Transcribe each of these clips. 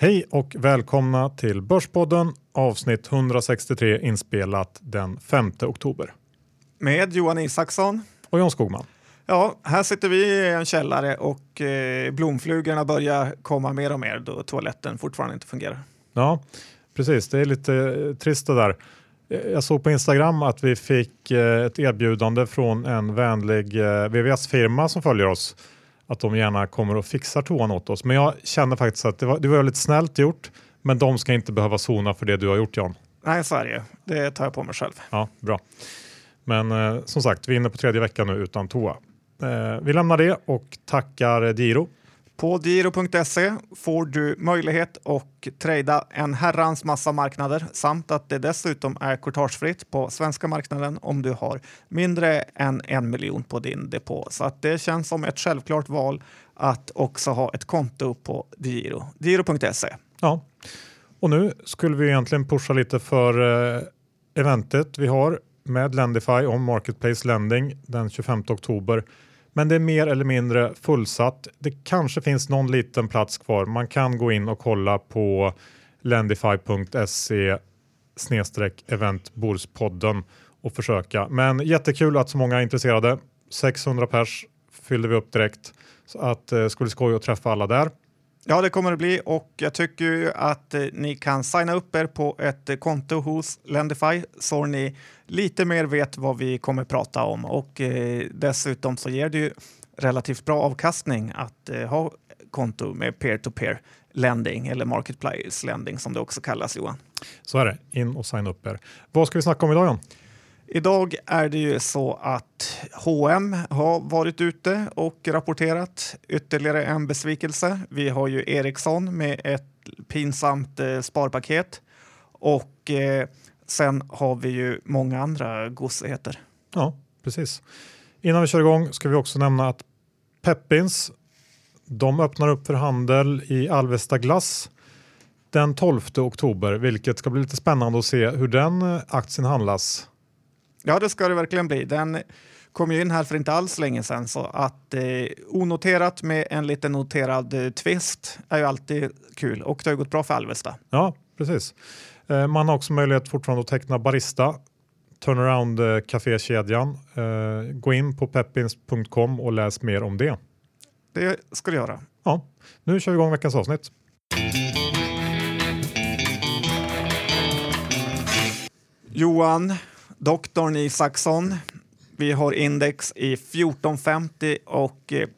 Hej och välkomna till Börspodden avsnitt 163 inspelat den 5 oktober. Med Johan Isaksson. Och Jan Skogman. Ja, här sitter vi i en källare och eh, blomflugorna börjar komma mer och mer då toaletten fortfarande inte fungerar. Ja, precis. Det är lite eh, trist det där. Jag såg på Instagram att vi fick eh, ett erbjudande från en vänlig eh, VVS-firma som följer oss att de gärna kommer och fixar toan åt oss. Men jag känner faktiskt att det var, det var väldigt snällt gjort, men de ska inte behöva sona för det du har gjort Jan. Nej, så är det ju. Det tar jag på mig själv. Ja, bra. Men eh, som sagt, vi är inne på tredje veckan nu utan toa. Eh, vi lämnar det och tackar Diro på diro.se får du möjlighet att trada en herrans massa marknader samt att det dessutom är courtagefritt på svenska marknaden om du har mindre än en miljon på din depå. Så att det känns som ett självklart val att också ha ett konto på Diro. Diro.se. Ja, och nu skulle vi egentligen pusha lite för eh, eventet vi har med Lendify om Marketplace Lending den 25 oktober men det är mer eller mindre fullsatt. Det kanske finns någon liten plats kvar. Man kan gå in och kolla på lendify.se snedstreck eventborspodden och försöka. Men jättekul att så många är intresserade. 600 pers fyllde vi upp direkt så att det eh, skulle skoj att träffa alla där. Ja, det kommer det bli och jag tycker ju att eh, ni kan signa upp er på ett eh, konto hos Lendify så ni lite mer vet vad vi kommer prata om och eh, dessutom så ger det ju relativt bra avkastning att eh, ha konto med peer-to-peer lending eller marketplace lending som det också kallas Johan. Så är det, in och signa upp er. Vad ska vi snacka om idag Jan? Idag är det ju så att H&M har varit ute och rapporterat ytterligare en besvikelse. Vi har ju Ericsson med ett pinsamt eh, sparpaket och eh, sen har vi ju många andra gosigheter. Ja, precis. Innan vi kör igång ska vi också nämna att Peppins de öppnar upp för handel i Alvesta Glass den 12 oktober, vilket ska bli lite spännande att se hur den eh, aktien handlas. Ja, det ska det verkligen bli. Den kom ju in här för inte alls länge sedan så att eh, onoterat med en lite noterad eh, twist är ju alltid kul och det har ju gått bra för Alvesta. Ja, precis. Eh, man har också möjlighet fortfarande att teckna Barista, turnaround eh, kafékedjan. Eh, gå in på peppins.com och läs mer om det. Det ska du göra. Ja, nu kör vi igång veckans avsnitt. Johan, doktorn Isaksson. Vi har index i 1450 och eh,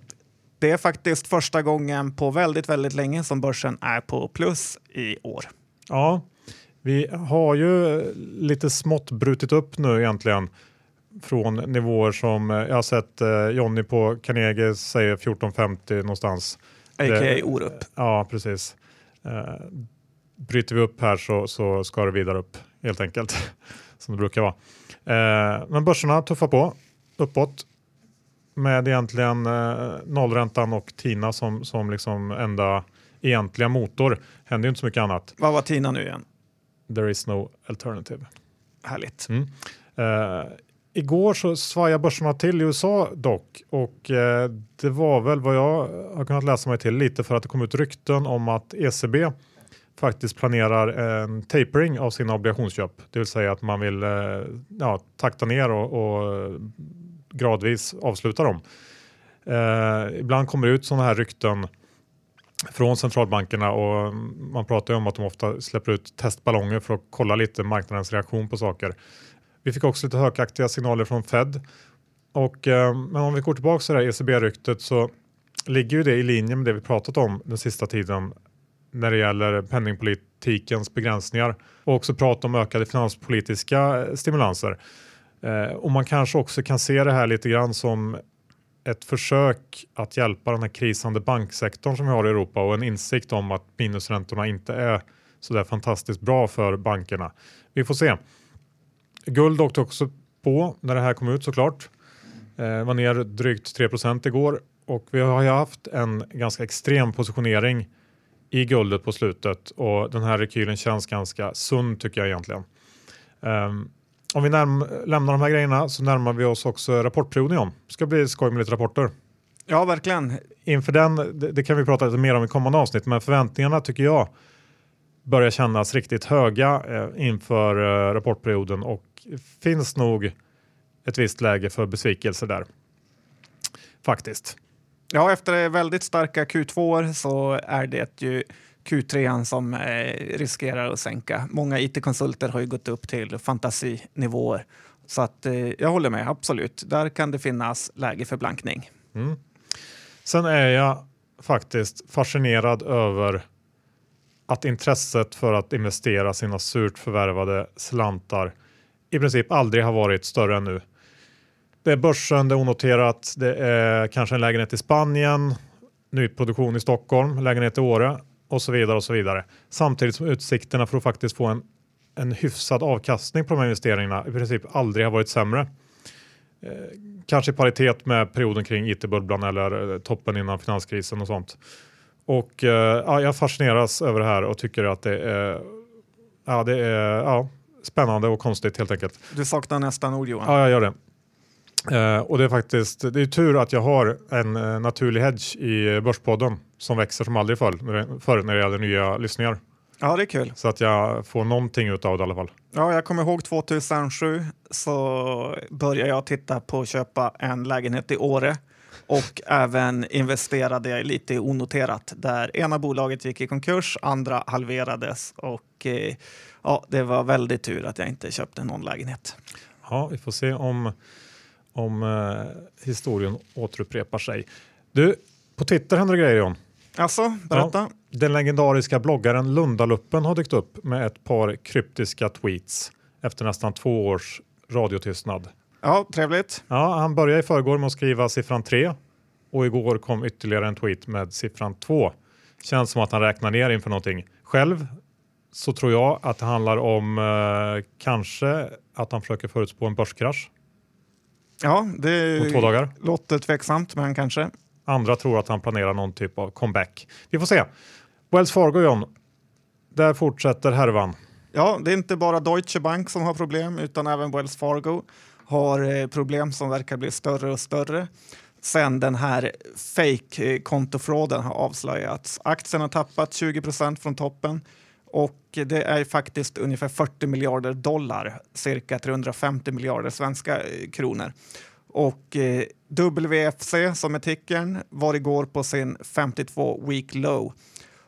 det är faktiskt första gången på väldigt, väldigt länge som börsen är på plus i år. Ja, vi har ju lite smått brutit upp nu egentligen från nivåer som eh, jag har sett eh, Jonny på Carnegie säger 1450 någonstans. A.k.a. Orup. Ja, precis. Eh, bryter vi upp här så, så ska det vidare upp helt enkelt som det brukar vara. Eh, men börserna tuffar på uppåt med egentligen eh, nollräntan och Tina som, som liksom enda egentliga motor. Händer ju inte så mycket annat. Vad var Tina nu igen? There is no alternative. Härligt. Mm. Eh, igår så svajade börserna till i USA dock och eh, det var väl vad jag har kunnat läsa mig till lite för att det kom ut rykten om att ECB faktiskt planerar en tapering av sina obligationsköp. Det vill säga att man vill eh, ja, takta ner och, och gradvis avsluta dem. Eh, ibland kommer det ut sådana här rykten från centralbankerna och man pratar ju om att de ofta släpper ut testballonger för att kolla lite marknadens reaktion på saker. Vi fick också lite högaktiga signaler från Fed. Och, eh, men om vi går tillbaka till det här ECB-ryktet så ligger ju det i linje med det vi pratat om den sista tiden när det gäller penningpolitikens begränsningar och också prata om ökade finanspolitiska eh, stimulanser. Eh, och man kanske också kan se det här lite grann som ett försök att hjälpa den här krisande banksektorn som vi har i Europa och en insikt om att minusräntorna inte är så där fantastiskt bra för bankerna. Vi får se. Guld åkte också på när det här kom ut såklart. Eh, var ner drygt 3 igår och vi har ju haft en ganska extrem positionering i guldet på slutet och den här rekylen känns ganska sund tycker jag egentligen. Um, om vi lämnar de här grejerna så närmar vi oss också rapportperioden om. Det ska bli skoj med lite rapporter. Ja, verkligen. Inför den, det, det kan vi prata lite mer om i kommande avsnitt, men förväntningarna tycker jag börjar kännas riktigt höga eh, inför eh, rapportperioden och finns nog ett visst läge för besvikelse där. Faktiskt. Ja, efter väldigt starka Q2 så är det ju Q3 som eh, riskerar att sänka. Många it-konsulter har ju gått upp till fantasinivåer. Så att, eh, jag håller med, absolut. Där kan det finnas läge för blankning. Mm. Sen är jag faktiskt fascinerad över att intresset för att investera sina surt förvärvade slantar i princip aldrig har varit större än nu. Det är börsen, det är onoterat, det är kanske en lägenhet i Spanien, nyproduktion i Stockholm, lägenhet i Åre och så vidare och så vidare. Samtidigt som utsikterna för att faktiskt få en, en hyfsad avkastning på de här investeringarna i princip aldrig har varit sämre. Eh, kanske i paritet med perioden kring it-bubblan eller eh, toppen innan finanskrisen och sånt. Och eh, ja, jag fascineras över det här och tycker att det är, ja, det är ja, spännande och konstigt helt enkelt. Du saknar nästan ord Johan. Ja, jag gör det. Uh, och det är faktiskt det är tur att jag har en uh, naturlig hedge i Börspodden som växer som aldrig förr, förr när det gäller nya lyssningar. Ja, det är kul. Så att jag får någonting utav det i alla fall. Ja, jag kommer ihåg 2007 så började jag titta på att köpa en lägenhet i Åre och även investerade jag lite onoterat där ena bolaget gick i konkurs, andra halverades och eh, ja, det var väldigt tur att jag inte köpte någon lägenhet. Ja, vi får se om om eh, historien återupprepar sig. Du, på Twitter händer grejer John. Alltså, berätta. Ja, den legendariska bloggaren Lundaluppen har dykt upp med ett par kryptiska tweets efter nästan två års radiotystnad. Ja, trevligt. Ja, han började i förrgår med att skriva siffran 3 och igår kom ytterligare en tweet med siffran 2. Känns som att han räknar ner inför någonting. Själv så tror jag att det handlar om eh, kanske att han försöker förutspå en börskrasch. Ja, det om två dagar. låter tveksamt, men kanske. Andra tror att han planerar någon typ av comeback. Vi får se. Wells Fargo, John. Där fortsätter härvan. Ja, det är inte bara Deutsche Bank som har problem, utan även Wells Fargo har eh, problem som verkar bli större och större sen den här fake-kontofråden har avslöjats. Aktien har tappat 20% från toppen och det är faktiskt ungefär 40 miljarder dollar, cirka 350 miljarder svenska eh, kronor. Och eh, WFC som är tickern var igår på sin 52 week low.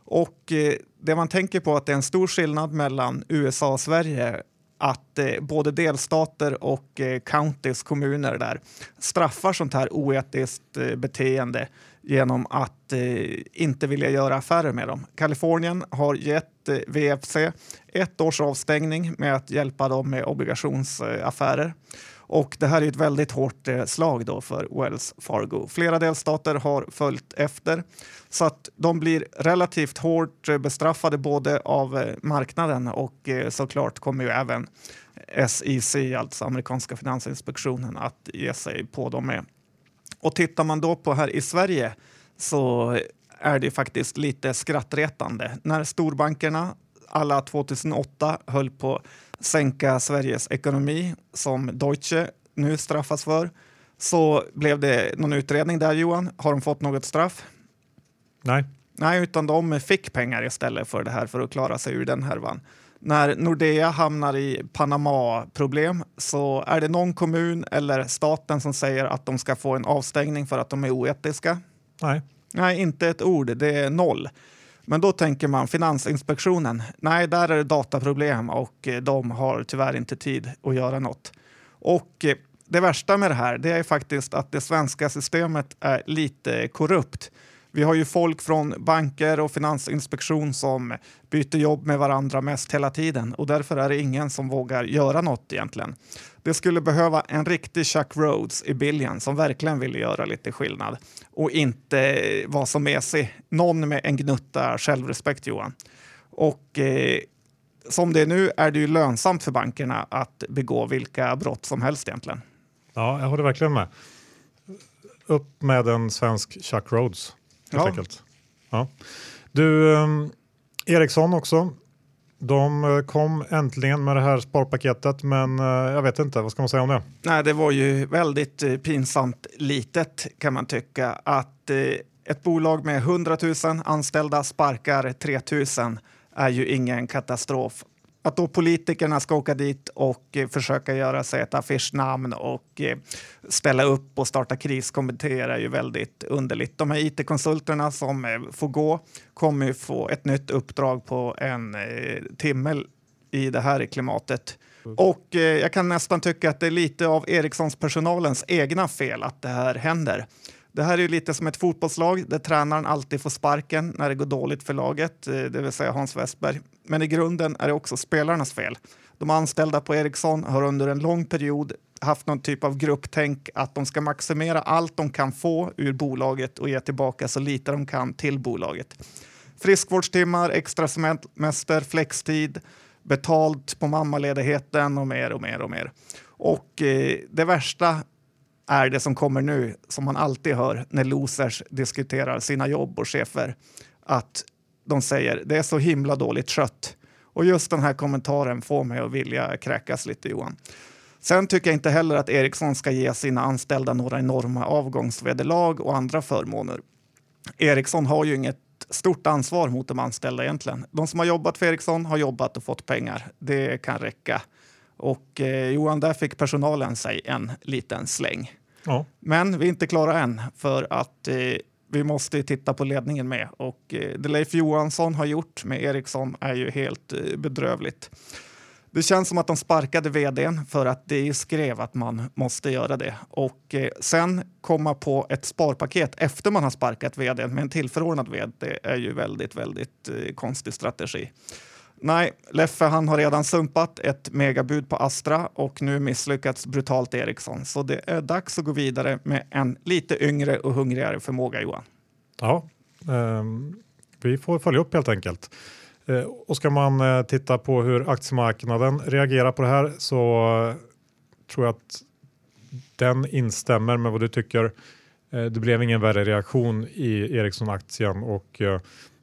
Och eh, det man tänker på är att det är en stor skillnad mellan USA och Sverige att eh, både delstater och eh, counties, kommuner där, straffar sånt här oetiskt eh, beteende genom att eh, inte vilja göra affärer med dem. Kalifornien har gett eh, VFC ett års avstängning med att hjälpa dem med obligationsaffärer. Och det här är ett väldigt hårt eh, slag då för Wells Fargo. Flera delstater har följt efter så att de blir relativt hårt eh, bestraffade både av eh, marknaden och eh, såklart kommer ju även SEC, alltså amerikanska finansinspektionen, att ge sig på dem med. Och tittar man då på här i Sverige så är det faktiskt lite skrattretande. När storbankerna alla 2008 höll på att sänka Sveriges ekonomi som Deutsche nu straffas för så blev det någon utredning där Johan. Har de fått något straff? Nej. Nej, utan de fick pengar istället för det här för att klara sig ur den härvan. När Nordea hamnar i Panama-problem så är det någon kommun eller staten som säger att de ska få en avstängning för att de är oetiska. Nej. Nej, inte ett ord. Det är noll. Men då tänker man Finansinspektionen. Nej, där är det dataproblem och eh, de har tyvärr inte tid att göra något. Och eh, det värsta med det här det är faktiskt att det svenska systemet är lite korrupt. Vi har ju folk från banker och finansinspektion som byter jobb med varandra mest hela tiden och därför är det ingen som vågar göra något egentligen. Det skulle behöva en riktig Chuck Rhodes i Billion som verkligen ville göra lite skillnad och inte vara så mesig. Någon med en gnutta självrespekt, Johan. Och eh, som det är nu är det ju lönsamt för bankerna att begå vilka brott som helst egentligen. Ja, jag håller verkligen med. Upp med en svensk Chuck Rhodes ja. enkelt. Ja. Du, um, Ericsson också. de eh, kom äntligen med det här sparpaketet, men eh, jag vet inte, vad ska man säga om det? Nej, det var ju väldigt eh, pinsamt litet kan man tycka att ett bolag med 100 000 anställda sparkar 3 000 är ju ingen katastrof. Att då politikerna ska åka dit och eh, försöka göra sig ett affischnamn och eh, ställa upp och starta kriskommittéer är ju väldigt underligt. De här it-konsulterna som eh, får gå kommer ju få ett nytt uppdrag på en timme i det här klimatet. Och jag kan nästan tycka att det är lite av Ericssons personalens egna fel att det här händer. Det här är ju lite som ett fotbollslag där tränaren alltid får sparken när det går dåligt för laget, det vill säga Hans Westberg. Men i grunden är det också spelarnas fel. De anställda på Ericsson har under en lång period haft någon typ av grupptänk att de ska maximera allt de kan få ur bolaget och ge tillbaka så lite de kan till bolaget. Friskvårdstimmar, extra semester, flextid, betalt på mammaledigheten och mer och mer och mer. Och eh, det värsta är det som kommer nu, som man alltid hör när losers diskuterar sina jobb och chefer. Att de säger det är så himla dåligt skött. Och just den här kommentaren får mig att vilja kräkas lite Johan. Sen tycker jag inte heller att Ericsson ska ge sina anställda några enorma avgångsvederlag och andra förmåner. Ericsson har ju inget stort ansvar mot de anställda egentligen. De som har jobbat för Ericsson har jobbat och fått pengar. Det kan räcka. Och eh, Johan, där fick personalen sig en liten släng. Ja. Men vi är inte klara än för att eh, vi måste titta på ledningen med och eh, det Leif Johansson har gjort med Ericsson är ju helt eh, bedrövligt. Det känns som att de sparkade vdn för att det skrev att man måste göra det och eh, sen komma på ett sparpaket efter man har sparkat vdn med en tillförordnad vd är ju väldigt, väldigt konstig strategi. Nej, Leffe han har redan sumpat ett megabud på Astra och nu misslyckats brutalt Ericsson. Så det är dags att gå vidare med en lite yngre och hungrigare förmåga, Johan. Ja, eh, vi får följa upp helt enkelt. Eh, och ska man eh, titta på hur aktiemarknaden reagerar på det här så eh, tror jag att den instämmer med vad du tycker. Eh, det blev ingen värre reaktion i Ericsson-aktien och eh,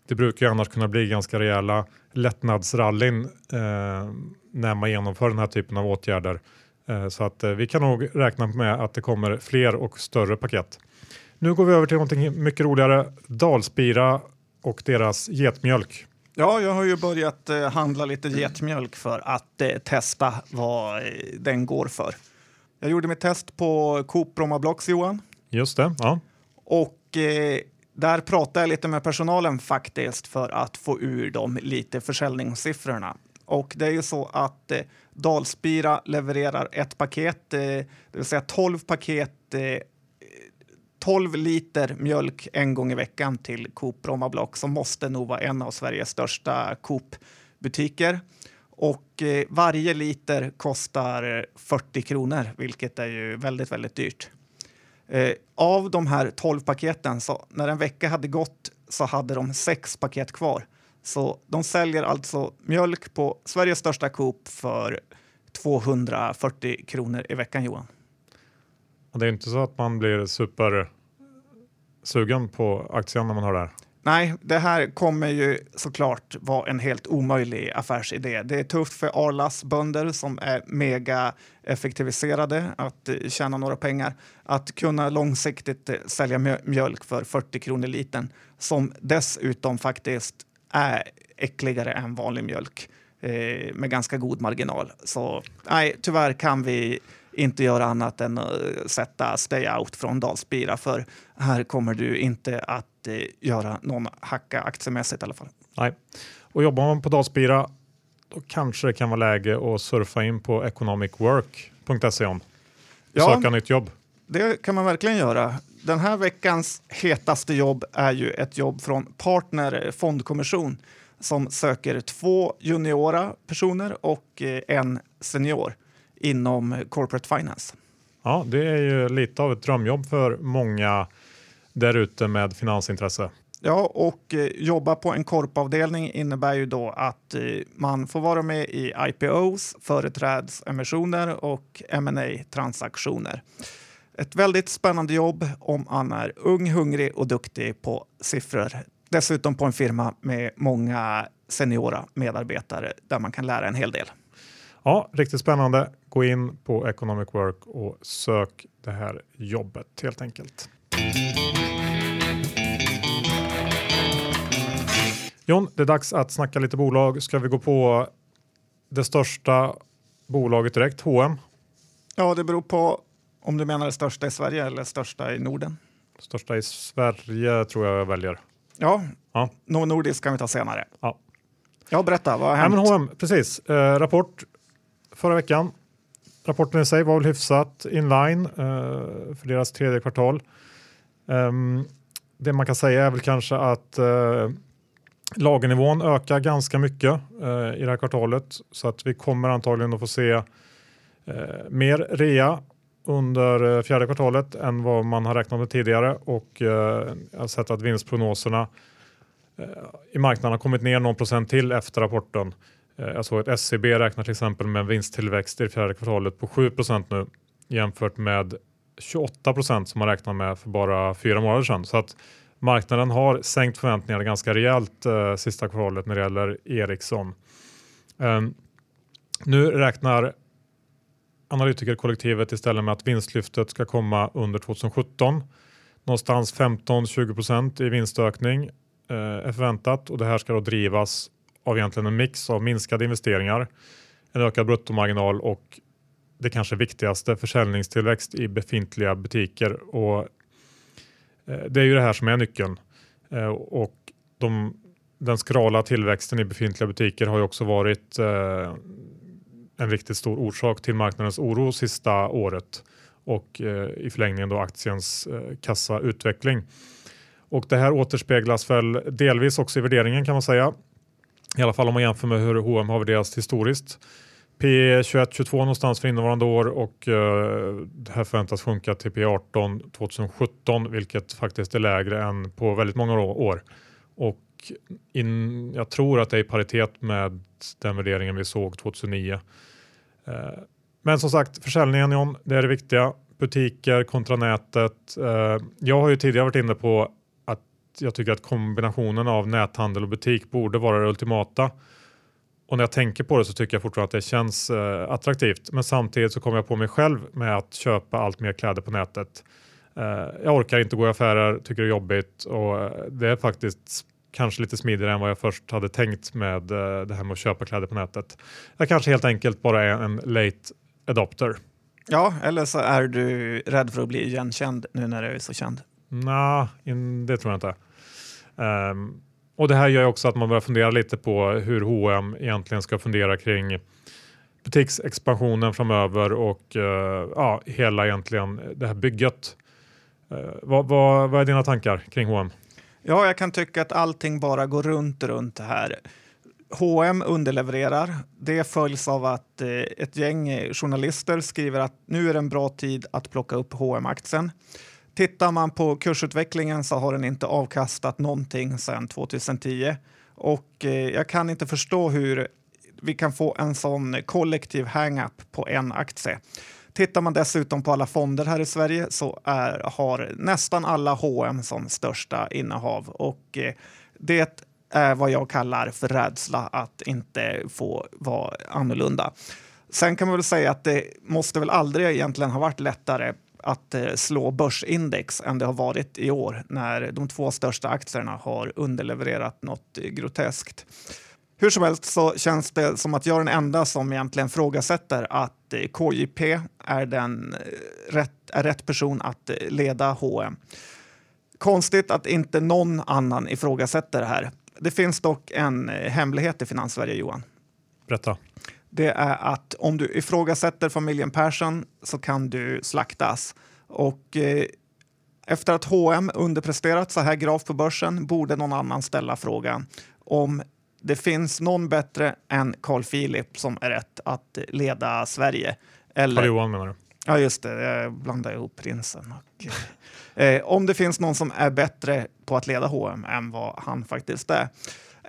det brukar ju annars kunna bli ganska rejäla lättnadsrallyn eh, när man genomför den här typen av åtgärder. Eh, så att eh, vi kan nog räkna med att det kommer fler och större paket. Nu går vi över till någonting mycket roligare. Dalspira och deras getmjölk. Ja, jag har ju börjat eh, handla lite getmjölk för att eh, testa vad eh, den går för. Jag gjorde mitt test på Coop Bromma Blocks, Johan. Just det. Ja. Och där pratade jag lite med personalen faktiskt för att få ur dem lite försäljningssiffrorna. Och det är ju så att eh, Dalspira levererar ett paket, eh, det vill säga 12 paket eh, 12 liter mjölk en gång i veckan till Coop Bromma Block som måste nog vara en av Sveriges största Coop-butiker. Och eh, varje liter kostar eh, 40 kronor, vilket är ju väldigt, väldigt dyrt. Eh, av de här 12 paketen, så när en vecka hade gått så hade de sex paket kvar. Så de säljer alltså mjölk på Sveriges största Coop för 240 kronor i veckan, Johan. Det är inte så att man blir supersugen på aktien när man hör det här. Nej, det här kommer ju såklart vara en helt omöjlig affärsidé. Det är tufft för Arlas bönder som är mega effektiviserade att eh, tjäna några pengar. Att kunna långsiktigt eh, sälja mjölk för 40 kronor litern som dessutom faktiskt är äckligare än vanlig mjölk eh, med ganska god marginal. Så nej, tyvärr kan vi inte göra annat än att sätta stay out från Dalspira för här kommer du inte att eh, göra någon hacka aktiemässigt i alla fall. Nej, och jobbar man på Dalspira då kanske det kan vara läge att surfa in på economicwork.se om ja, söka nytt jobb. Det kan man verkligen göra. Den här veckans hetaste jobb är ju ett jobb från Partner Fondkommission som söker två juniora personer och eh, en senior inom corporate finance. Ja, det är ju lite av ett drömjobb för många där ute med finansintresse. Ja, och eh, jobba på en korpavdelning innebär ju då att eh, man får vara med i IPOs, företrädesemissioner och ma transaktioner Ett väldigt spännande jobb om man är ung, hungrig och duktig på siffror. Dessutom på en firma med många seniora medarbetare där man kan lära en hel del. Ja, riktigt spännande. Gå in på Economic Work och sök det här jobbet helt enkelt. John, det är dags att snacka lite bolag. Ska vi gå på det största bolaget direkt, H&M? Ja, det beror på om du menar det största i Sverige eller största i Norden. Största i Sverige tror jag jag väljer. Ja, Ja. Novo Nordisk kan vi ta senare. Ja. Ja, berätta, vad har hänt? men H&M, precis. Eh, rapport förra veckan. Rapporten i sig var väl hyfsat inline eh, för deras tredje kvartal. Um, det man kan säga är väl kanske att uh, lagernivån ökar ganska mycket uh, i det här kvartalet så att vi kommer antagligen att få se uh, mer rea under fjärde kvartalet än vad man har räknat med tidigare och jag har sett att vinstprognoserna i marknaden har kommit ner någon procent till efter rapporten. Jag såg att SCB räknar till exempel med en vinsttillväxt i det fjärde kvartalet på 7% nu jämfört med 28 procent som man räknade med för bara fyra månader sedan. Så att marknaden har sänkt förväntningarna ganska rejält eh, sista kvartalet när det gäller Ericsson. Ehm, nu räknar analytikerkollektivet istället med att vinstlyftet ska komma under 2017. Någonstans 15-20 procent i vinstökning eh, är förväntat och det här ska då drivas av egentligen en mix av minskade investeringar, en ökad bruttomarginal och det kanske viktigaste försäljningstillväxt i befintliga butiker. Och eh, det är ju det här som är nyckeln. Eh, och de, den skrala tillväxten i befintliga butiker har ju också varit eh, en riktigt stor orsak till marknadens oro sista året och i förlängningen då aktiens kassautveckling. Och det här återspeglas väl delvis också i värderingen kan man säga. I alla fall om man jämför med hur H&M har värderats historiskt. P 21-22 någonstans för innevarande år och eh, det här förväntas sjunka till P 18 2017 vilket faktiskt är lägre än på väldigt många år. Och in, jag tror att det är i paritet med den värderingen vi såg 2009. Eh, men som sagt, försäljningen John, det är det viktiga. Butiker kontra nätet. Eh, jag har ju tidigare varit inne på att jag tycker att kombinationen av näthandel och butik borde vara det ultimata. Och när jag tänker på det så tycker jag fortfarande att det känns eh, attraktivt. Men samtidigt så kommer jag på mig själv med att köpa allt mer kläder på nätet. Eh, jag orkar inte gå i affärer, tycker det är jobbigt och eh, det är faktiskt kanske lite smidigare än vad jag först hade tänkt med eh, det här med att köpa kläder på nätet. Jag kanske helt enkelt bara är en late adopter. Ja, eller så är du rädd för att bli igenkänd nu när du är så känd. Nej, det tror jag inte. Ehm, och det här gör ju också att man börjar fundera lite på hur H&M egentligen ska fundera kring butiksexpansionen framöver och uh, ja, hela egentligen det här bygget. Uh, vad, vad, vad är dina tankar kring H&M? Ja, jag kan tycka att allting bara går runt, runt det här. H&M underlevererar. Det följs av att eh, ett gäng journalister skriver att nu är det en bra tid att plocka upp hm aktien Tittar man på kursutvecklingen så har den inte avkastat någonting sedan 2010 och eh, jag kan inte förstå hur vi kan få en sån kollektiv hang-up på en aktie. Tittar man dessutom på alla fonder här i Sverige så är, har nästan alla H&M som största innehav och eh, det är vad jag kallar för rädsla att inte få vara annorlunda. Sen kan man väl säga att det måste väl aldrig egentligen ha varit lättare att eh, slå börsindex än det har varit i år när de två största aktierna har underlevererat något groteskt. Hur som helst så känns det som att jag är den enda som egentligen frågasätter att eh, KJP är, den eh, rätt, är rätt person att leda H&M. Konstigt att inte någon annan ifrågasätter det här. Det finns dock en hemlighet i Finanssverige, Johan. Berätta. Det är att om du ifrågasätter familjen Persson så kan du slaktas. Och eh, efter att H&M underpresterat så här gravt på börsen borde någon annan ställa frågan om det finns någon bättre än Carl Philip som är rätt att leda Sverige. Eller... Carl Johan menar du? Ja, just det. Jag blandar ihop prinsen. Och, eh, om det finns någon som är bättre på att leda H&M än vad han faktiskt är.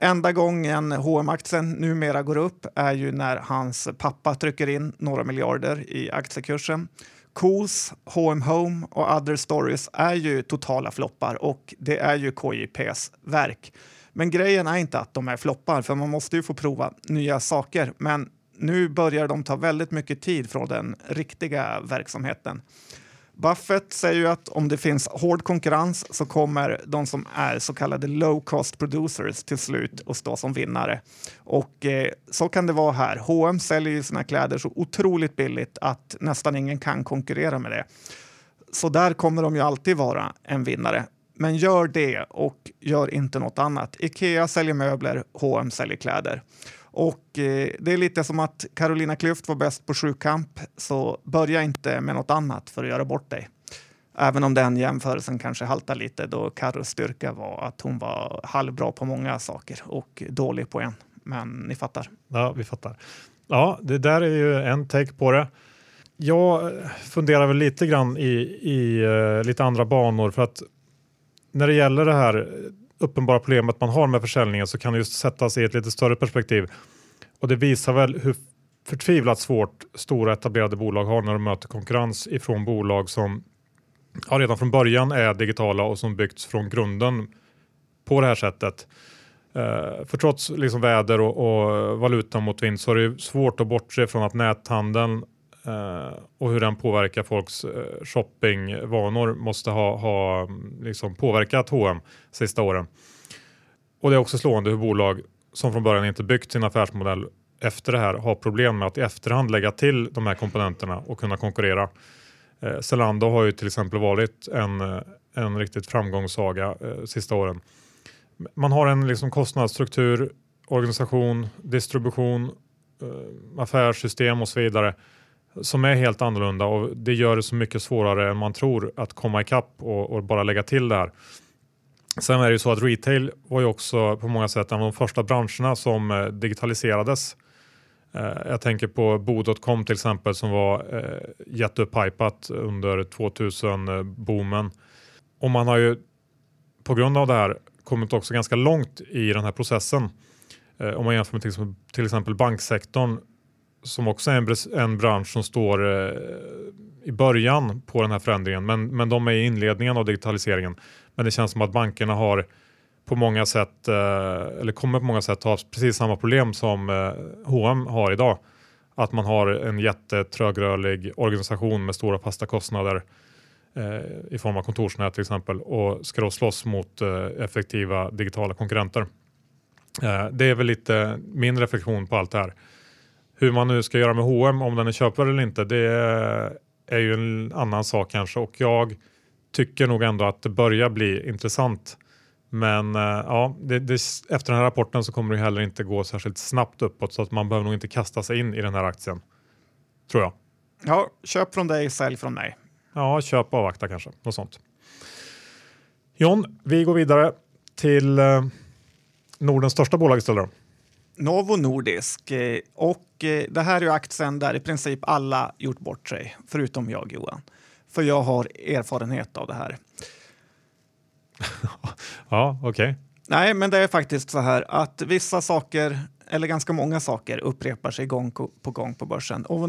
Enda gången hm aktien numera går upp är ju när hans pappa trycker in några miljarder i aktiekursen. Kos, H&M Home och Other Stories är ju totala floppar och det är ju KJPs verk. Men grejen är inte att de är floppar, för man måste ju få prova nya saker. Men nu börjar de ta väldigt mycket tid från den riktiga verksamheten. Buffett säger ju att om det finns hård konkurrens så kommer de som är så kallade low cost producers till slut att stå som vinnare. Och eh, så kan det vara här. H&M säljer ju sina kläder så otroligt billigt att nästan ingen kan konkurrera med det. Så där kommer de ju alltid vara en vinnare. Men gör det och gör inte något annat. Ikea säljer möbler, H&M säljer kläder. Och eh, det är lite som att Carolina Klüft var bäst på sjukamp, så börja inte med något annat för att göra bort dig. Även om den jämförelsen kanske haltar lite då Carros styrka var att hon var halvbra på många saker och dålig på en. Men ni fattar. Ja, vi fattar. Ja, det där är ju en take på det. Jag funderar väl lite grann i, i uh, lite andra banor för att när det gäller det här uppenbara problemet man har med försäljningen så kan det just sättas i ett lite större perspektiv. Och det visar väl hur förtvivlat svårt stora etablerade bolag har när de möter konkurrens ifrån bolag som ja, redan från början är digitala och som byggts från grunden på det här sättet. Uh, för trots liksom väder och, och valuta mot vind så är det svårt att bortse från att näthandeln Eh, och hur den påverkar folks eh, shoppingvanor måste ha, ha mm, liksom påverkat H&M sista åren. Och det är också slående hur bolag som från början inte byggt sin affärsmodell efter det här har problem med att i efterhand lägga till de här komponenterna och kunna konkurrera. Eh, Zalando har ju till exempel varit en, eh, en riktigt framgångssaga eh, sista åren. Man har en liksom kostnadsstruktur, organisation, distribution, eh, affärssystem och så vidare som är helt annorlunda och det gör det så mycket svårare än man tror att komma ikapp och, och bara lägga till det här. Sen är det ju så att retail var ju också på många sätt en av de första branscherna som eh, digitaliserades. Eh, jag tänker på Bo.com till exempel som var eh, under 2000-boomen. Och man har ju på grund av det här kommit också ganska långt i den här processen. Eh, om man jämför med till exempel banksektorn som också är en, en bransch som står eh, i början på den här förändringen, men, men de är i inledningen av digitaliseringen. Men det känns som att bankerna har på många sätt, eh, eller kommer på många sätt ha precis samma problem som eh, H&M har idag. Att man har en jättetrögrörlig organisation med stora fasta kostnader eh, i form av kontorsnät till exempel och ska då slåss mot eh, effektiva digitala konkurrenter. Eh, det är väl lite min reflektion på allt det här. Hur man nu ska göra med H&M om den är köpvärd eller inte, det är ju en annan sak kanske och jag tycker nog ändå att det börjar bli intressant. Men uh, ja, det, det, efter den här rapporten så kommer det heller inte gå särskilt snabbt uppåt så att man behöver nog inte kasta sig in i den här aktien. Tror jag. Ja, köp från dig, sälj från mig. Ja, köp och avvakta kanske. Något sånt. John, vi går vidare till uh, Nordens största bolag istället. Novo Nordisk. Eh, och eh, det här är aktien där i princip alla gjort bort sig, förutom jag Johan. För jag har erfarenhet av det här. ja, okej. Okay. Nej, men det är faktiskt så här att vissa saker, eller ganska många saker, upprepar sig gång på gång på börsen. Och,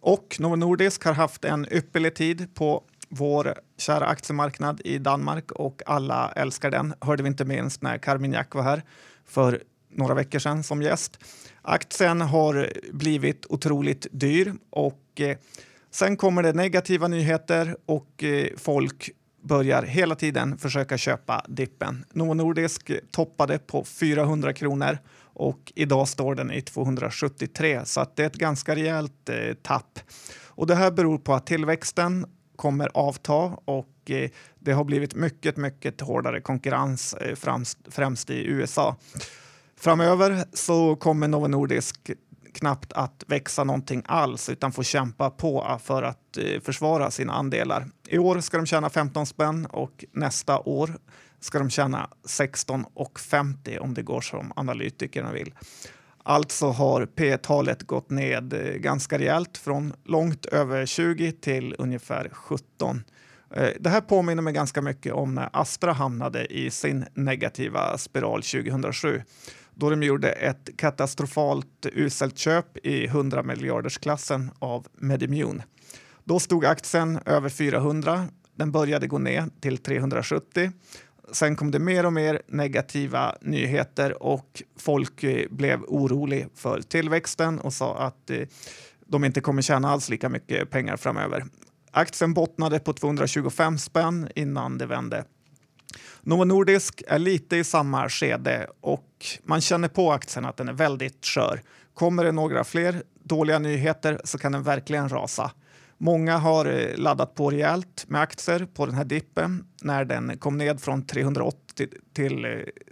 och Novo Nordisk har haft en ypperlig tid på vår kära aktiemarknad i Danmark och alla älskar den. Hörde vi inte minst när Carmignac var här för några veckor sedan som gäst. Aktien har blivit otroligt dyr och eh, sen kommer det negativa nyheter och eh, folk börjar hela tiden försöka köpa dippen. Novo Nordisk toppade på 400 kronor och idag står den i 273 så att det är ett ganska rejält eh, tapp. Och det här beror på att tillväxten kommer avta och eh, det har blivit mycket, mycket hårdare konkurrens eh, främst, främst i USA. Framöver så kommer Novo Nordisk knappt att växa någonting alls utan får kämpa på ah, för att eh, försvara sina andelar. I år ska de tjäna 15 spänn och nästa år ska de tjäna 16,50 om det går som analytikerna vill. Alltså har P-talet gått ned eh, ganska rejält från långt över 20 till ungefär 17. Eh, det här påminner mig ganska mycket om när Astra hamnade i sin negativa spiral 2007 då de gjorde ett katastrofalt uselt köp i 100 miljardersklassen av Medimune. Då stod aktien över 400. Den började gå ner till 370. Sen kom det mer och mer negativa nyheter och folk eh, blev oroliga för tillväxten och sa att eh, de inte kommer tjäna alls lika mycket pengar framöver. Aktien bottnade på 225 spänn innan det vände. Novo Nordisk är lite i samma skede och man känner på aktien att den är väldigt skör. Kommer det några fler dåliga nyheter så kan den verkligen rasa. Många har eh, laddat på rejält med aktier på den här dippen när den kom ned från 380 till eh,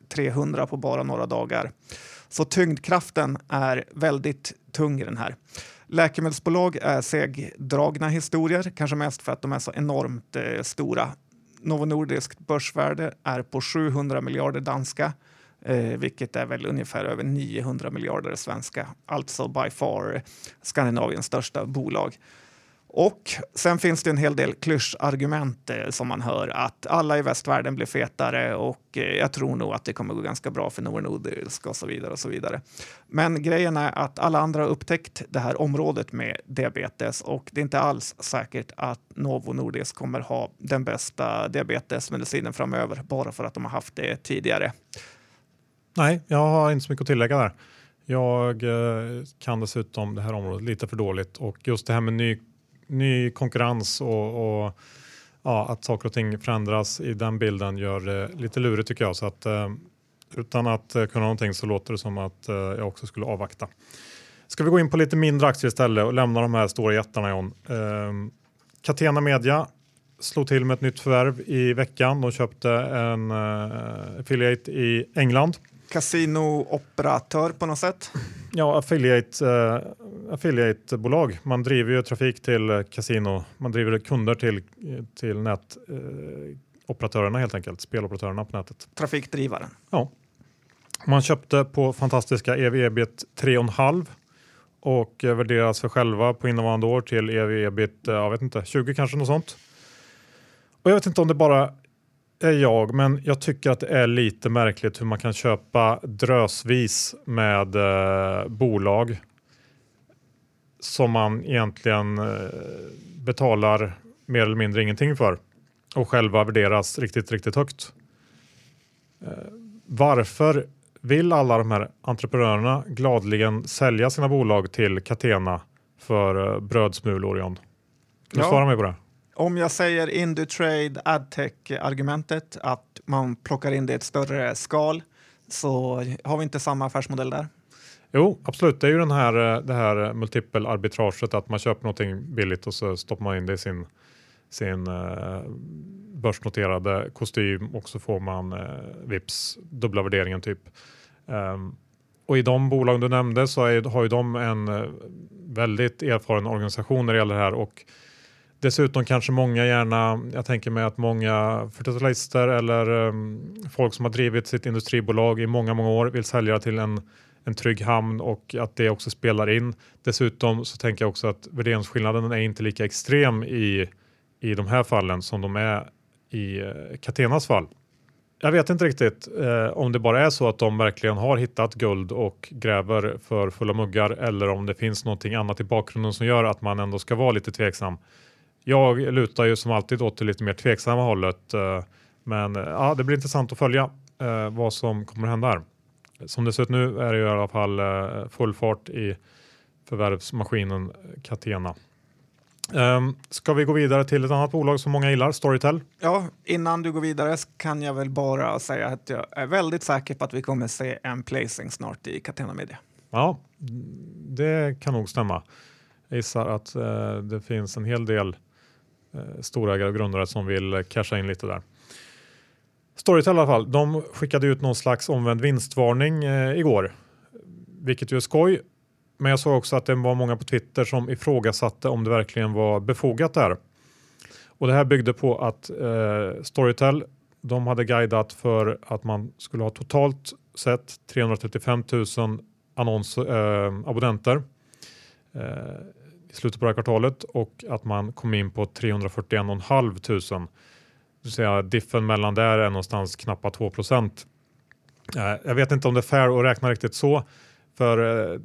300 på bara några dagar. Så tyngdkraften är väldigt tung i den här. Läkemedelsbolag är segdragna historier, kanske mest för att de är så enormt eh, stora. Novo Nordiskt börsvärde är på 700 miljarder danska, eh, vilket är väl ungefär över 900 miljarder svenska. Alltså by far Skandinaviens största bolag. Och sen finns det en hel del klyschargument eh, som man hör att alla i västvärlden blir fetare och eh, jag tror nog att det kommer gå ganska bra för Novo Nordisk och så vidare och så vidare. Men grejen är att alla andra har upptäckt det här området med diabetes och det är inte alls säkert att Novo Nordisk kommer ha den bästa diabetesmedicinen framöver bara för att de har haft det tidigare. Nej, jag har inte så mycket att tillägga där. Jag eh, kan dessutom det här området lite för dåligt och just det här med ny ny konkurrens och, och ja, att saker och ting förändras i den bilden gör det lite lurigt tycker jag. Så att, eh, utan att eh, kunna någonting så låter det som att eh, jag också skulle avvakta. Ska vi gå in på lite mindre aktier istället och lämna de här stora jättarna John. Ehm, Catena Media slog till med ett nytt förvärv i veckan. De köpte en affiliate i England kasinooperatör på något sätt? Ja, affiliate, uh, affiliatebolag. Man driver ju trafik till kasino. Man driver kunder till, till nätoperatörerna uh, helt enkelt, speloperatörerna på nätet. Trafikdrivaren? Ja. Man köpte på fantastiska ev-ebit 3,5 och värderas för själva på innevarande år till ev-ebit, jag vet inte, 20 kanske något sånt. Och jag vet inte om det bara är jag, men jag tycker att det är lite märkligt hur man kan köpa drösvis med eh, bolag som man egentligen eh, betalar mer eller mindre ingenting för och själva värderas riktigt, riktigt högt. Eh, varför vill alla de här entreprenörerna gladligen sälja sina bolag till Catena för eh, brödsmulor John? Kan du ja. svara mig på det? Om jag säger Indutrade adtech-argumentet, att man plockar in det i ett större skal, så har vi inte samma affärsmodell där? Jo, absolut. Det är ju den här, eh, det här multipel-arbitraget, att man köper någonting billigt och så stoppar man in det i sin, sin eh, börsnoterade kostym och så får man eh, vips dubbla värderingen typ. Um, och i de bolag du nämnde så är, har ju de en väldigt erfaren organisation när det gäller det här och Dessutom kanske många gärna, jag tänker mig att många 40-talister eller um, folk som har drivit sitt industribolag i många, många år vill sälja till en, en trygg hamn och att det också spelar in. Dessutom så tänker jag också att värderingsskillnaden är inte lika extrem i, i de här fallen som de är i eh, Catenas fall. Jag vet inte riktigt eh, om det bara är så att de verkligen har hittat guld och gräver för fulla muggar eller om det finns någonting annat i bakgrunden som gör att man ändå ska vara lite tveksam. Jag lutar ju som alltid åt det lite mer tveksamma hållet. Eh, men eh, ja, det blir intressant att följa eh, vad som kommer att hända här. Som det ser ut nu är det i alla fall full fart i förvärvsmaskinen Catena. Um, ska vi gå vidare till ett annat bolag som många gillar, Storytel? Ja, innan du går vidare kan jag väl bara säga att jag är väldigt säker på att vi kommer se en placing snart i Catena Media. Ja, det kan nog stämma. Jag gissar att det finns en hel del Eh, storägare och grundare som vill casha in lite där. Storytel i alla fall, de skickade ut någon slags omvänd vinstvarning eh, igår, vilket ju är skoj. Men jag såg också att det var många på Twitter som ifrågasatte om det verkligen var befogat där. Och det här byggde på att eh, Storytel, de hade guidat för att man skulle ha totalt sett 335 000 annons, eh, abonnenter. Eh, i slutet på det här kvartalet och att man kom in på 341 tusen. Det säga diffen mellan där är någonstans knappt 2 procent. Eh, jag vet inte om det är fair att räkna riktigt så, för eh,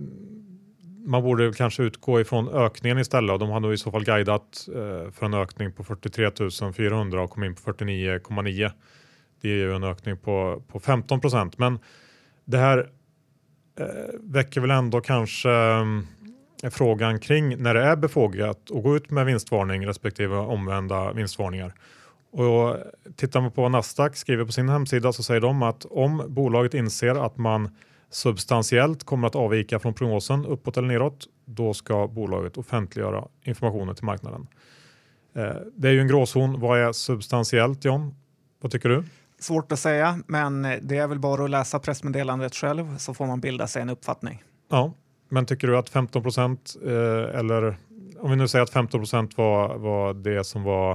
man borde kanske utgå ifrån ökningen istället och de hade i så fall guidat eh, för en ökning på 43 400 och kom in på 49,9. Det är ju en ökning på, på 15 procent. Men det här väcker väl ändå kanske mm, frågan kring när det är befogat att gå ut med vinstvarning respektive omvända vinstvarningar. Och tittar man på vad Nasdaq skriver på sin hemsida så säger de att om bolaget inser att man substantiellt kommer att avvika från prognosen uppåt eller neråt, då ska bolaget offentliggöra informationen till marknaden. Eh, det är ju en gråzon. Vad är substantiellt John? Vad tycker du? Svårt att säga, men det är väl bara att läsa pressmeddelandet själv så får man bilda sig en uppfattning. Ja, men tycker du att 15 procent eh, eller om vi nu säger att 15 procent var, var det som var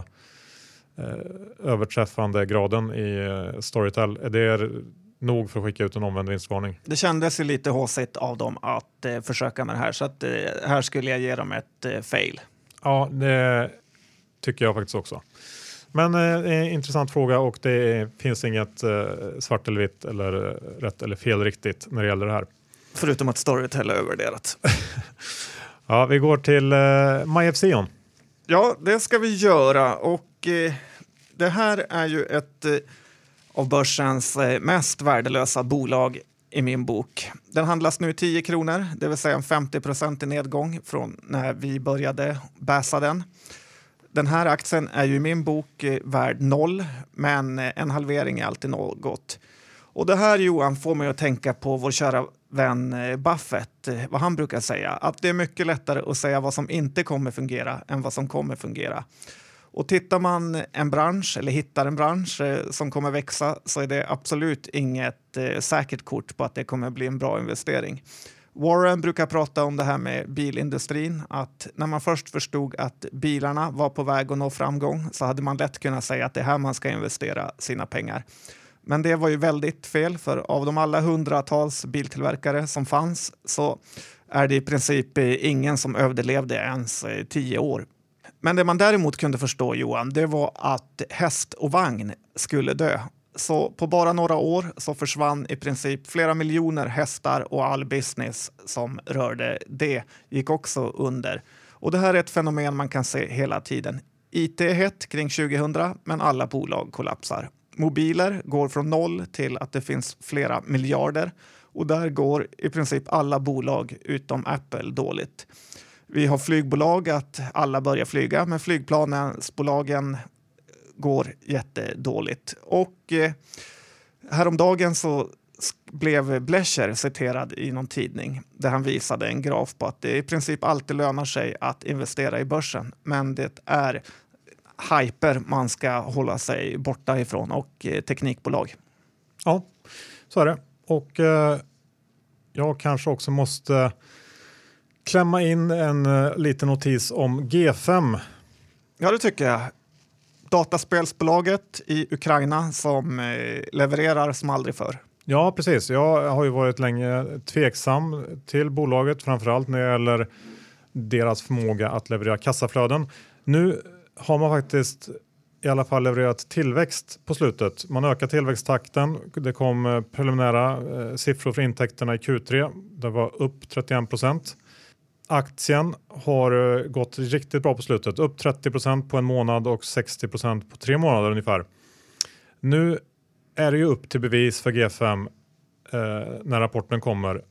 eh, överträffande graden i eh, Storytel, är det nog för att skicka ut en omvänd vinstvarning? Det kändes ju lite håsigt av dem att eh, försöka med det här så att eh, här skulle jag ge dem ett fail. Ja, det tycker jag faktiskt också. Men eh, intressant fråga och det finns inget eh, svart eller vitt eller rätt eller fel riktigt när det gäller det här. Förutom att Storytel är övervärderat. ja, vi går till eh, MyFCon. Ja, det ska vi göra och eh, det här är ju ett eh, av börsens eh, mest värdelösa bolag i min bok. Den handlas nu 10 kronor, det vill säga en 50 i nedgång från när vi började bäsa den. Den här aktien är ju i min bok eh, värd noll, men eh, en halvering är alltid något. Och det här Johan får mig att tänka på vår kära vän eh, Buffett, eh, vad han brukar säga, att det är mycket lättare att säga vad som inte kommer fungera än vad som kommer fungera. Och tittar man en bransch eller hittar en bransch eh, som kommer växa så är det absolut inget eh, säkert kort på att det kommer bli en bra investering. Warren brukar prata om det här med bilindustrin, att när man först förstod att bilarna var på väg att nå framgång så hade man lätt kunnat säga att det är här man ska investera sina pengar. Men det var ju väldigt fel, för av de alla hundratals biltillverkare som fanns så är det i princip ingen som överlevde ens tio år men det man däremot kunde förstå, Johan, det var att häst och vagn skulle dö. Så på bara några år så försvann i princip flera miljoner hästar och all business som rörde det gick också under. Och det här är ett fenomen man kan se hela tiden. IT är hett kring 2000, men alla bolag kollapsar. Mobiler går från noll till att det finns flera miljarder och där går i princip alla bolag utom Apple dåligt. Vi har flygbolag, att alla börjar flyga, men flygplansbolagen går jättedåligt. Och eh, häromdagen så blev Blecher citerad i någon tidning där han visade en graf på att det i princip alltid lönar sig att investera i börsen. Men det är hyper man ska hålla sig borta ifrån och eh, teknikbolag. Ja, så är det. Och eh, jag kanske också måste klämma in en uh, liten notis om G5. Ja, det tycker jag. Dataspelsbolaget i Ukraina som eh, levererar som aldrig förr. Ja, precis. Jag har ju varit länge tveksam till bolaget, framförallt när det gäller deras förmåga att leverera kassaflöden. Nu har man faktiskt i alla fall levererat tillväxt på slutet. Man ökar tillväxttakten. Det kom eh, preliminära eh, siffror för intäkterna i Q3. Det var upp 31 procent. Aktien har eh, gått riktigt bra på slutet, upp 30 procent på en månad och 60 procent på tre månader ungefär. Nu är det ju upp till bevis för G5 eh, när rapporten kommer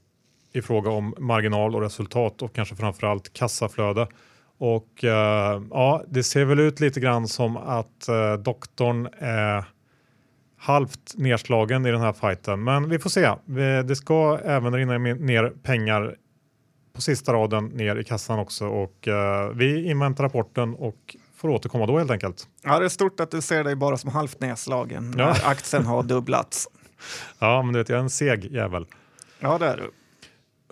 i fråga om marginal och resultat och kanske framförallt kassaflöde. Och eh, ja, det ser väl ut lite grann som att eh, doktorn är halvt nedslagen i den här fighten. Men vi får se. Det ska även rinna ner pengar på sista raden ner i kassan också och uh, vi inväntar rapporten och får återkomma då helt enkelt. Ja, det är stort att du ser dig bara som halvt nedslagen när ja. aktien har dubblats. ja, men du vet, jag är en seg jävel. Ja, det är du.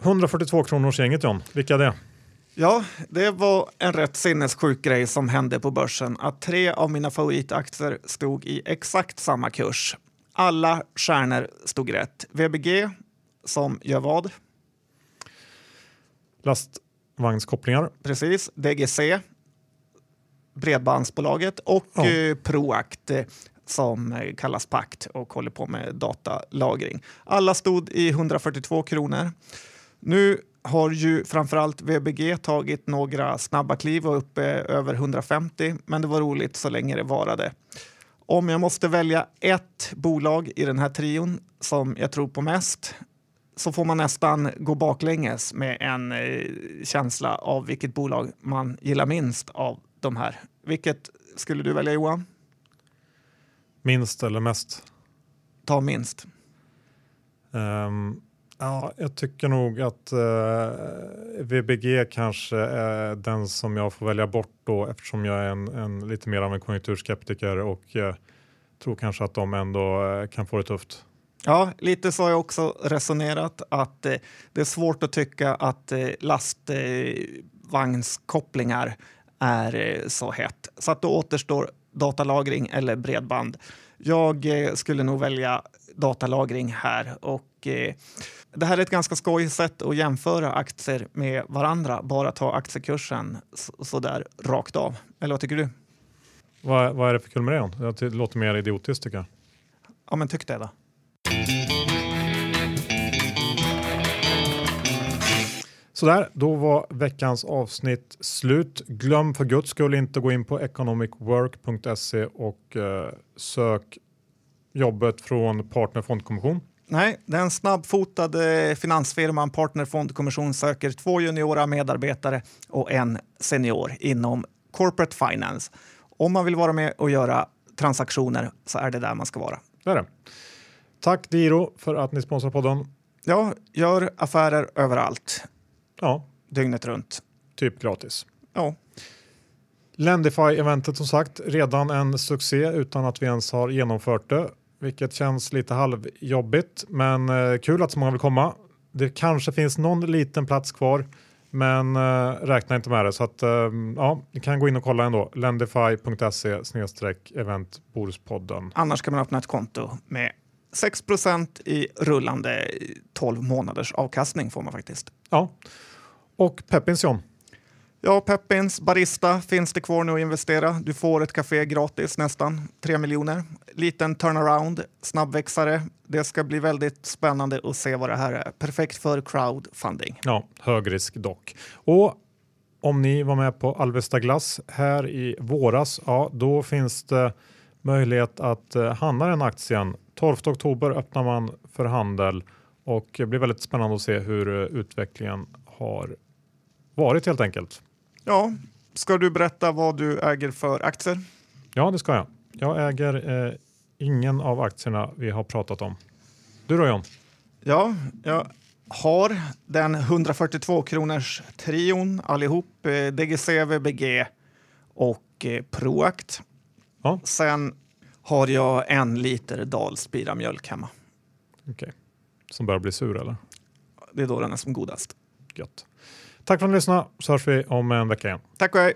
142 kronors gänget John, vilka är det? Ja, det var en rätt sinnessjuk grej som hände på börsen. Att tre av mina favoritaktier stod i exakt samma kurs. Alla stjärnor stod rätt. VBG, som gör vad? lastvagnskopplingar. Precis, DGC, Bredbandsbolaget och ja. Eh, Proact eh, som eh, kallas Pakt och håller på med datalagring. Alla stod i 142 kronor. Nu har ju framförallt VBG tagit några snabba kliv och uppe över 150, men det var roligt så länge det varade. Om jag måste välja ett bolag i den här trion som jag tror på mest så får man nästan gå baklänges med en eh, känsla av vilket bolag man gillar minst av de här. Vilket skulle du välja Johan? Minst eller mest? Ta minst. Um, ja, jag tycker nog att eh, VBG kanske är den som jag får välja bort då eftersom jag är en, en lite mer av en konjunkturskeptiker och eh, tror kanske att de ändå eh, kan få det tufft. Ja, lite så har jag också resonerat att eh, det är svårt att tycka att eh, lastvagnskopplingar är eh, så hett. Så att då återstår datalagring eller bredband. Jag eh, skulle nog välja datalagring här och eh, det här är ett ganska skojigt sätt att jämföra aktier med varandra. Bara ta aktiekursen så, så där rakt av. Eller vad tycker du? Vad, vad är det för kul med det? Det låter mer idiotiskt tycker jag. Ja, men tyck det då. Sådär, då var veckans avsnitt slut. Glöm för guds skull inte gå in på economicwork.se och eh, sök jobbet från Partner Fondkommission. Nej, den snabbfotade finansfirman Partner Fondkommission söker två juniora medarbetare och en senior inom corporate finance. Om man vill vara med och göra transaktioner så är det där man ska vara. Det är det. Tack Diro för att ni sponsrar podden. Ja, gör affärer överallt. Ja. Dygnet runt. Typ gratis. Ja. Lendify-eventet som sagt, redan en succé utan att vi ens har genomfört det, vilket känns lite halvjobbigt, men eh, kul att så många vill komma. Det kanske finns någon liten plats kvar, men eh, räkna inte med det. Så att, eh, ja, ni kan gå in och kolla ändå. Lendify.se event Boruspodden. Annars kan man öppna ett konto med 6% i rullande 12 månaders avkastning får man faktiskt. Ja, och Peppins John. Ja, Peppins Barista finns det kvar nu att investera. Du får ett café gratis nästan, 3 miljoner. Liten turnaround, snabbväxare. Det ska bli väldigt spännande att se vad det här är. Perfekt för crowdfunding. Ja, hög risk dock. Och om ni var med på Alvesta Glass här i våras, ja, då finns det möjlighet att eh, handla den aktien 12 oktober öppnar man för handel och det blir väldigt spännande att se hur eh, utvecklingen har varit helt enkelt. Ja, ska du berätta vad du äger för aktier? Ja, det ska jag. Jag äger eh, ingen av aktierna vi har pratat om. Du då John? Ja, jag har den 142 kronors trion allihop, eh, DGC, VBG och eh, Proact. Ja. Sen har jag en liter Dalspira mjölk hemma. Okej. Som börjar bli sur eller? Det är då den är som godast. Gött. Tack för att ni lyssnade så hörs vi om en vecka igen. Tack och hej!